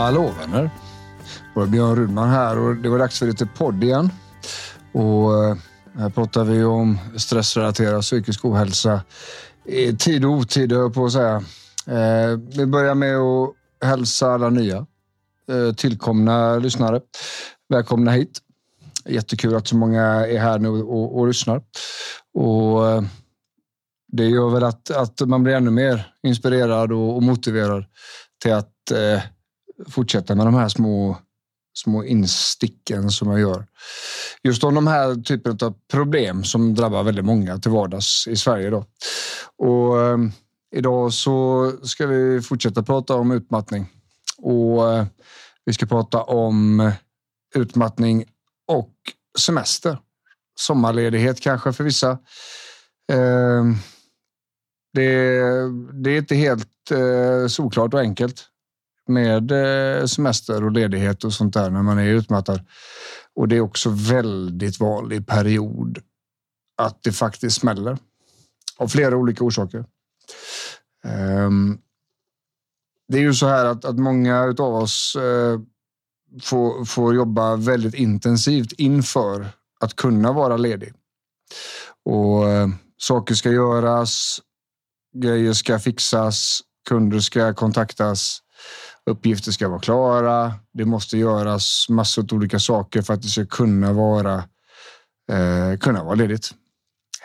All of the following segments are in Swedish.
Hallå vänner! Det var Björn Rudman här och det var dags för lite podd igen. Och eh, här pratar vi om stressrelaterad psykisk ohälsa i tid och otid, höll jag på att säga. Eh, vi börjar med att hälsa alla nya eh, tillkomna lyssnare. Välkomna hit. Jättekul att så många är här nu och, och lyssnar. Och det gör väl att, att man blir ännu mer inspirerad och, och motiverad till att eh, fortsätta med de här små, små insticken som jag gör. Just om de här typen av problem som drabbar väldigt många till vardags i Sverige. Då. Och, eh, idag så ska vi fortsätta prata om utmattning och eh, vi ska prata om utmattning och semester. Sommarledighet kanske för vissa. Eh, det, det är inte helt eh, solklart och enkelt med eh, semester och ledighet och sånt där när man är utmattad. Och det är också väldigt vanlig period att det faktiskt smäller av flera olika orsaker. Ehm, det är ju så här att, att många av oss eh, får, får jobba väldigt intensivt inför att kunna vara ledig. Och eh, saker ska göras, grejer ska fixas, kunder ska kontaktas, uppgifter ska vara klara. Det måste göras massor av olika saker för att det ska kunna vara, eh, kunna vara ledigt.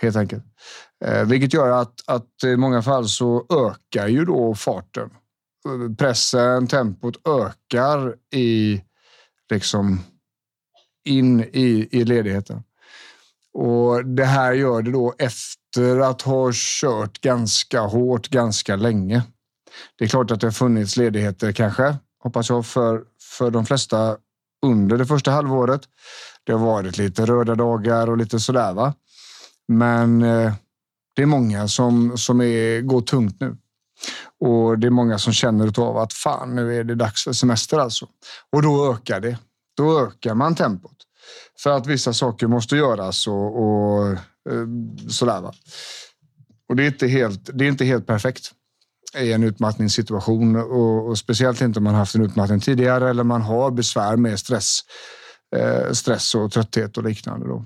Helt enkelt. Eh, vilket gör att, att i många fall så ökar ju då farten. Pressen, tempot ökar i liksom in i, i ledigheten. Och det här gör det då efter att ha kört ganska hårt ganska länge. Det är klart att det har funnits ledigheter kanske, hoppas jag, för, för de flesta under det första halvåret. Det har varit lite röda dagar och lite sådär. Va? Men eh, det är många som, som är, går tungt nu. Och det är många som känner av att fan, nu är det dags för semester alltså. Och då ökar det. Då ökar man tempot. För att vissa saker måste göras och, och eh, sådär. Va? Och det är, inte helt, det är inte helt perfekt i en utmattningssituation och, och speciellt inte om man haft en utmattning tidigare eller man har besvär med stress, eh, stress och trötthet och liknande. Då.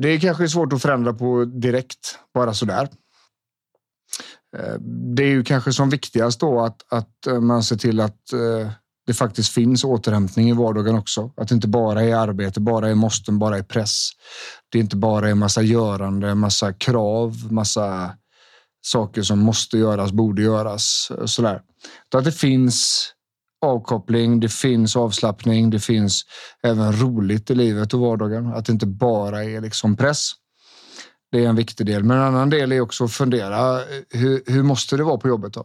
Det kanske är svårt att förändra på direkt, bara så där. Eh, det är ju kanske som viktigast då att, att eh, man ser till att eh, det faktiskt finns återhämtning i vardagen också. Att det inte bara är arbete, bara är måsten, bara är press. Det är inte bara är massa görande, massa krav, massa saker som måste göras, borde göras. Eh, sådär. att det finns avkoppling, det finns avslappning, det finns även roligt i livet och vardagen. Att det inte bara är liksom press. Det är en viktig del. Men en annan del är också att fundera. Eh, hur, hur måste det vara på jobbet då?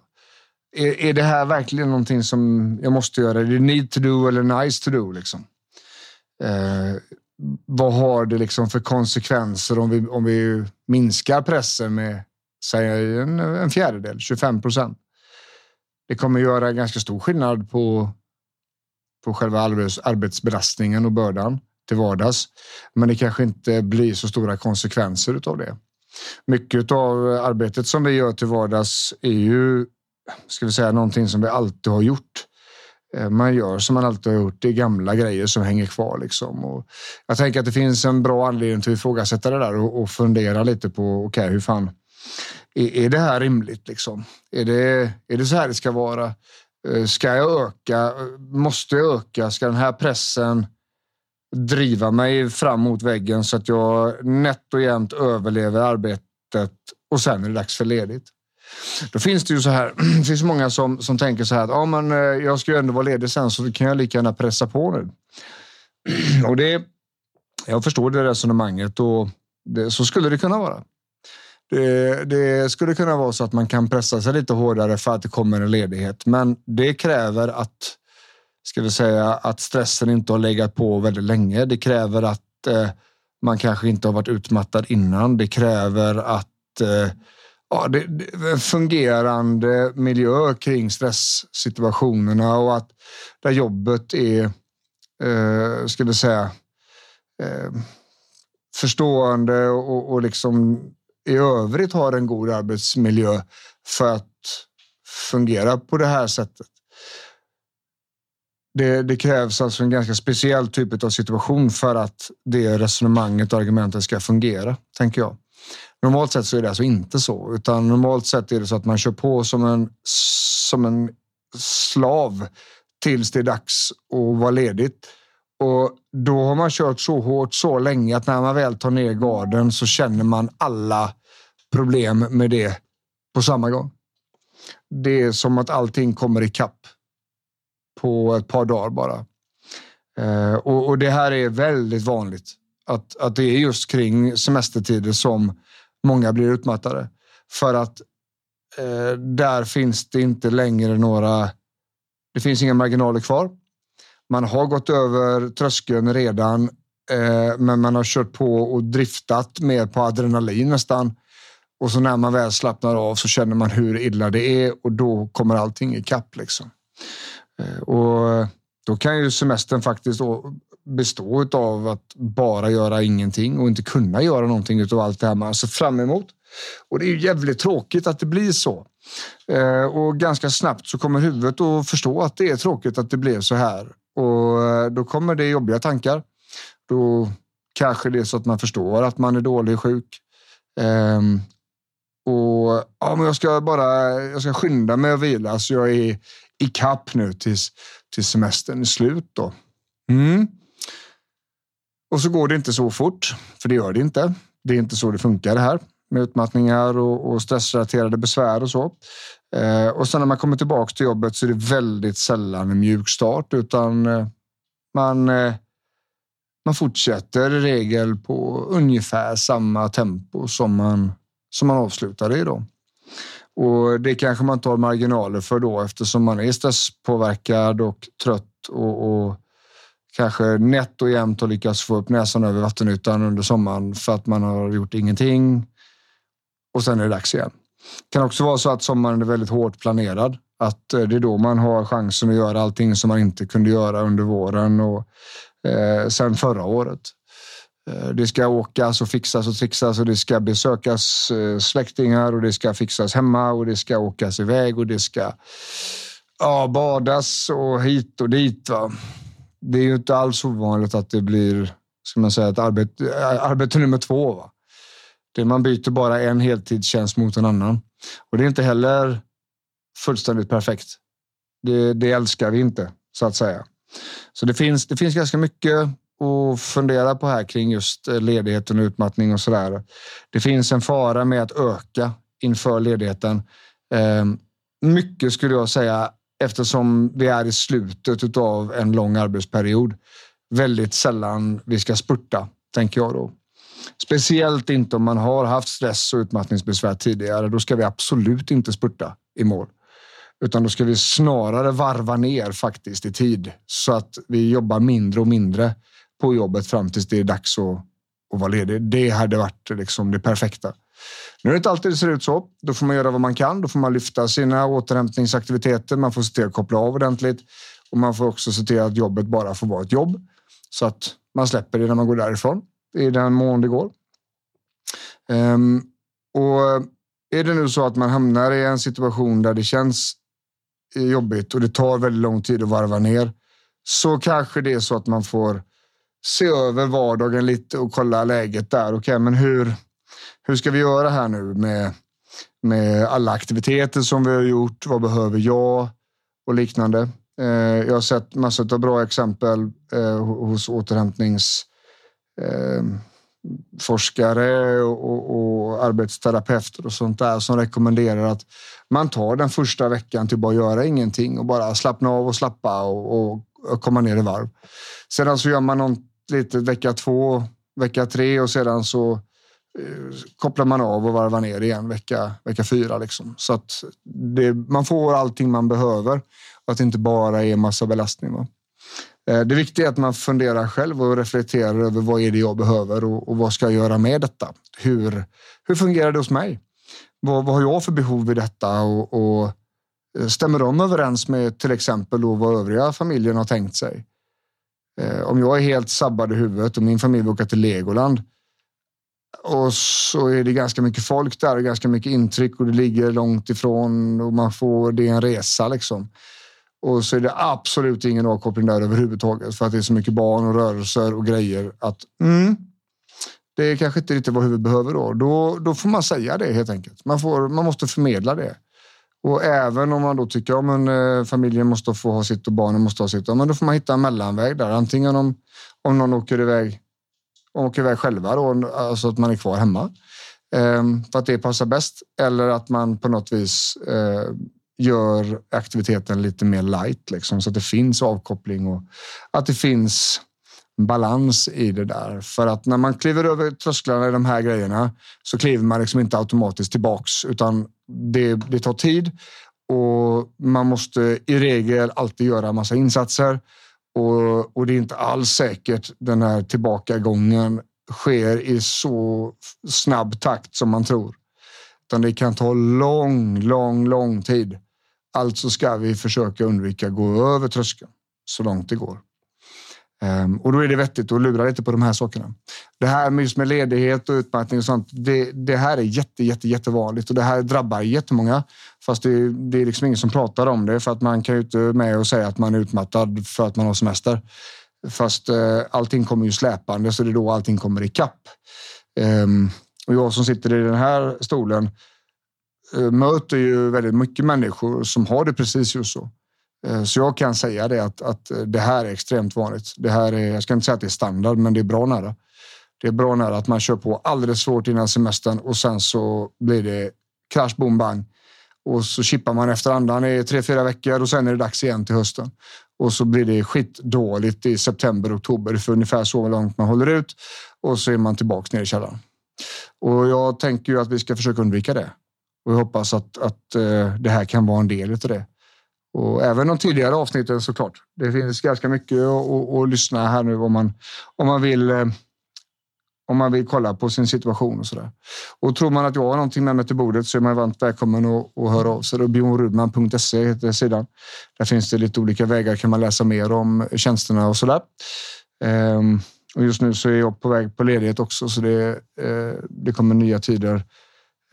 Är, är det här verkligen någonting som jag måste göra? Är det need to do eller nice to do? Liksom? Eh, vad har det liksom för konsekvenser om vi, om vi minskar pressen med säg en, en fjärdedel, 25 procent? det kommer göra ganska stor skillnad på, på själva arbetsbelastningen och bördan till vardags. Men det kanske inte blir så stora konsekvenser av det. Mycket av arbetet som vi gör till vardags är ju ska vi säga, någonting som vi alltid har gjort. Eh, man gör som man alltid har gjort. Det är gamla grejer som hänger kvar. Liksom. Och jag tänker att det finns en bra anledning till att ifrågasätta det där och, och fundera lite på okay, hur fan är, är det här rimligt? Liksom? Är, det, är det så här det ska vara? Eh, ska jag öka? Eh, måste jag öka? Ska den här pressen driva mig fram mot väggen så att jag nätt och jämnt överlever arbetet och sen är det dags för ledigt? Då finns det ju så här. Det finns många som, som tänker så här att ja, men eh, jag ska ju ändå vara ledig sen så kan jag lika gärna pressa på nu. Och det Jag förstår det resonemanget och det, så skulle det kunna vara. Det, det, skulle kunna vara så att man kan pressa sig lite hårdare för att det kommer en ledighet, men det kräver att ska vi säga att stressen inte har legat på väldigt länge. Det kräver att eh, man kanske inte har varit utmattad innan. Det kräver att eh, ja, det, det, en fungerande miljö kring stresssituationerna och att där jobbet är, eh, ska vi säga, eh, förstående och, och liksom i övrigt har en god arbetsmiljö för att fungera på det här sättet. Det, det, krävs alltså en ganska speciell typ av situation för att det resonemanget och argumentet ska fungera, tänker jag. Normalt sett så är det alltså inte så, utan normalt sett är det så att man kör på som en, som en slav tills det är dags att vara ledigt. Och då har man kört så hårt så länge att när man väl tar ner garden så känner man alla problem med det på samma gång. Det är som att allting kommer i kapp på ett par dagar bara. Eh, och, och, det här är väldigt vanligt. Att, att det är just kring semestertider som många blir utmattade. För att eh, där finns det inte längre några... Det finns inga marginaler kvar. Man har gått över tröskeln redan, eh, men man har kört på och driftat mer på adrenalin nästan. Och så när man väl slappnar av så känner man hur illa det är och då kommer allting i kapp liksom. Eh, och då kan ju semestern faktiskt bestå av att bara göra ingenting och inte kunna göra någonting av allt det här man ser fram emot. Och det är ju jävligt tråkigt att det blir så. Eh, och ganska snabbt så kommer huvudet att förstå att det är tråkigt att det blev så här. Och eh, då kommer det jobbiga tankar. Då kanske det är så att man förstår att man är dålig och sjuk. Um, och ja, men jag ska bara jag ska skynda mig att vila så jag är i kapp nu tills, tills semestern är slut. Då. Mm. Och så går det inte så fort, för det gör det inte. Det är inte så det funkar det här med utmattningar och, och stressrelaterade besvär och så. Eh, och sen när man kommer tillbaka till jobbet så är det väldigt sällan en mjuk start utan eh, man, eh, man fortsätter i regel på ungefär samma tempo som man, som man avslutade i. Då. Och det kanske man tar marginaler för då eftersom man är stresspåverkad och trött och, och kanske nätt och jämnt har lyckats få upp näsan över vattenytan under sommaren för att man har gjort ingenting. Och sen är det dags igen. Det kan också vara så att sommaren är väldigt hårt planerad. Att eh, det är då man har chansen att göra allting som man inte kunde göra under våren och eh, sen förra året. Eh, det ska åkas och fixas och trixas och det ska besökas eh, släktingar och det ska fixas hemma och det ska åkas iväg och det ska ja, badas och hit och dit. Va? Det är ju inte alls ovanligt att det blir ska man säga, ett arbete, arbete nummer två. Va? Det man byter bara en heltidstjänst mot en annan. Och det är inte heller fullständigt perfekt. Det, det älskar vi inte, så att säga. Så det finns, det finns ganska mycket att fundera på här kring just eh, ledigheten och utmattning och sådär. Det finns en fara med att öka inför ledigheten. Ehm, mycket skulle jag säga eftersom vi är i slutet av en lång arbetsperiod. Väldigt sällan vi ska spurta, tänker jag då. Speciellt inte om man har haft stress och utmattningsbesvär tidigare. Då ska vi absolut inte spurta i mål. Utan då ska vi snarare varva ner faktiskt i tid så att vi jobbar mindre och mindre på jobbet fram tills det är dags att, att vara ledig. Det hade varit liksom det perfekta. Nu är det inte alltid det ser ut så. Då får man göra vad man kan. Då får man lyfta sina återhämtningsaktiviteter. Man får se till att koppla av ordentligt och man får också se till att jobbet bara får vara ett jobb så att man släpper det när man går därifrån i den mån det går. Um, och är det nu så att man hamnar i en situation där det känns eh, jobbigt och det tar väldigt lång tid att varva ner så kanske det är så att man får se över vardagen lite och kolla läget där. Okej, okay, men hur, hur ska vi göra här nu med, med alla aktiviteter som vi har gjort? Vad behöver jag? Och liknande. Eh, jag har sett massor av bra exempel eh, hos återhämtnings eh, och, och arbetsterapeuter och sånt där som rekommenderar att man tar den första veckan till bara göra ingenting och bara slappna av och slappa och, och komma ner i varv. Sedan så alltså gör man något lite vecka två vecka tre och sedan så eh, kopplar man av och varvar ner igen vecka, vecka fyra. Liksom. Så att det, man får allting man behöver och att det inte bara är massa belastning. Va? Eh, det viktiga är att man funderar själv och reflekterar över vad är det jag behöver och, och vad ska jag göra med detta? Hur, hur fungerar det hos mig? Vad, vad har jag för behov i detta? Och, och eh, stämmer de överens med till exempel då vad övriga familjen har tänkt sig? Eh, om jag är helt sabbad i huvudet och min familj åker till Legoland och så är det ganska mycket folk där och ganska mycket intryck och det ligger långt ifrån och man får, det är en resa liksom. Och så är det absolut ingen avkoppling där överhuvudtaget för att det är så mycket barn och rörelser och grejer att mm, det är kanske inte riktigt vad huvudet behöver då. då. Då får man säga det helt enkelt. Man, får, man måste förmedla det. Och även om man då tycker att eh, familjen måste få ha sitt och barnen måste ha sitt, ja, men då får man hitta en mellanväg där. Antingen om, om någon åker iväg, åker iväg själva då, alltså att man är kvar hemma eh, för att det passar bäst. Eller att man på något vis eh, gör aktiviteten lite mer light liksom, så att det finns avkoppling och att det finns balans i det där. För att när man kliver över trösklarna i de här grejerna så kliver man liksom inte automatiskt tillbaks utan det, det tar tid och man måste i regel alltid göra massa insatser och, och det är inte alls säkert den här tillbakagången sker i så snabb takt som man tror. Utan det kan ta lång, lång, lång tid. Alltså ska vi försöka undvika att gå över tröskeln så långt det går. Ehm, och då är det vettigt att lura lite på de här sakerna. Det här med just med ledighet och utmattning och sånt. Det, det här är jätte, jätte, jättevanligt och det här drabbar jättemånga. Fast det, det är liksom ingen som pratar om det för att man kan ju inte med och säga att man är utmattad för att man har semester. Fast eh, allting kommer ju släpande så det är då allting kommer i kapp. Um, och jag som sitter i den här stolen Eh, möter ju väldigt mycket människor som har det precis just så. Eh, så jag kan säga det att, att eh, det här är extremt vanligt. Det här är, jag ska inte säga att det är standard, men det är bra nära. Det är bra nära att man kör på alldeles svårt innan semestern och sen så blir det krasch, bom, bang. Och så chippar man efter andan i tre, fyra veckor och sen är det dags igen till hösten. Och så blir det skitdåligt i september, oktober för ungefär så långt man håller ut. Och så är man tillbaks ner i källaren. Och jag tänker ju att vi ska försöka undvika det. Och jag hoppas att, att eh, det här kan vara en del av det. Och även de tidigare avsnitten såklart. Det finns ganska mycket att, lyssna här nu om man, om man vill eh, om man vill kolla på sin situation och så där. Och tror man att jag har någonting med mig till bordet så är man varmt välkommen att, att höra av sig. Bjornrudman.se heter sidan. Där finns det lite olika vägar kan man läsa mer om tjänsterna och så där. Ehm, och just nu så är jag på väg på ledighet också så det, eh, det kommer nya tider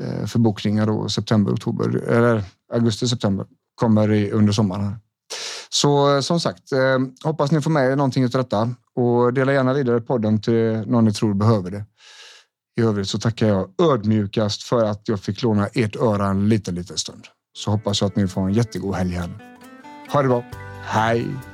Eh, för bokningar då september, oktober eller augusti, september kommer i, under sommaren. Så eh, som sagt, eh, hoppas ni får med er någonting av detta och dela gärna vidare podden till någon ni tror behöver det. I övrigt så tackar jag ödmjukast för att jag fick låna ert öra en liten, liten stund. Så hoppas jag att ni får en jättegod helg här. Ha det bra. Hej!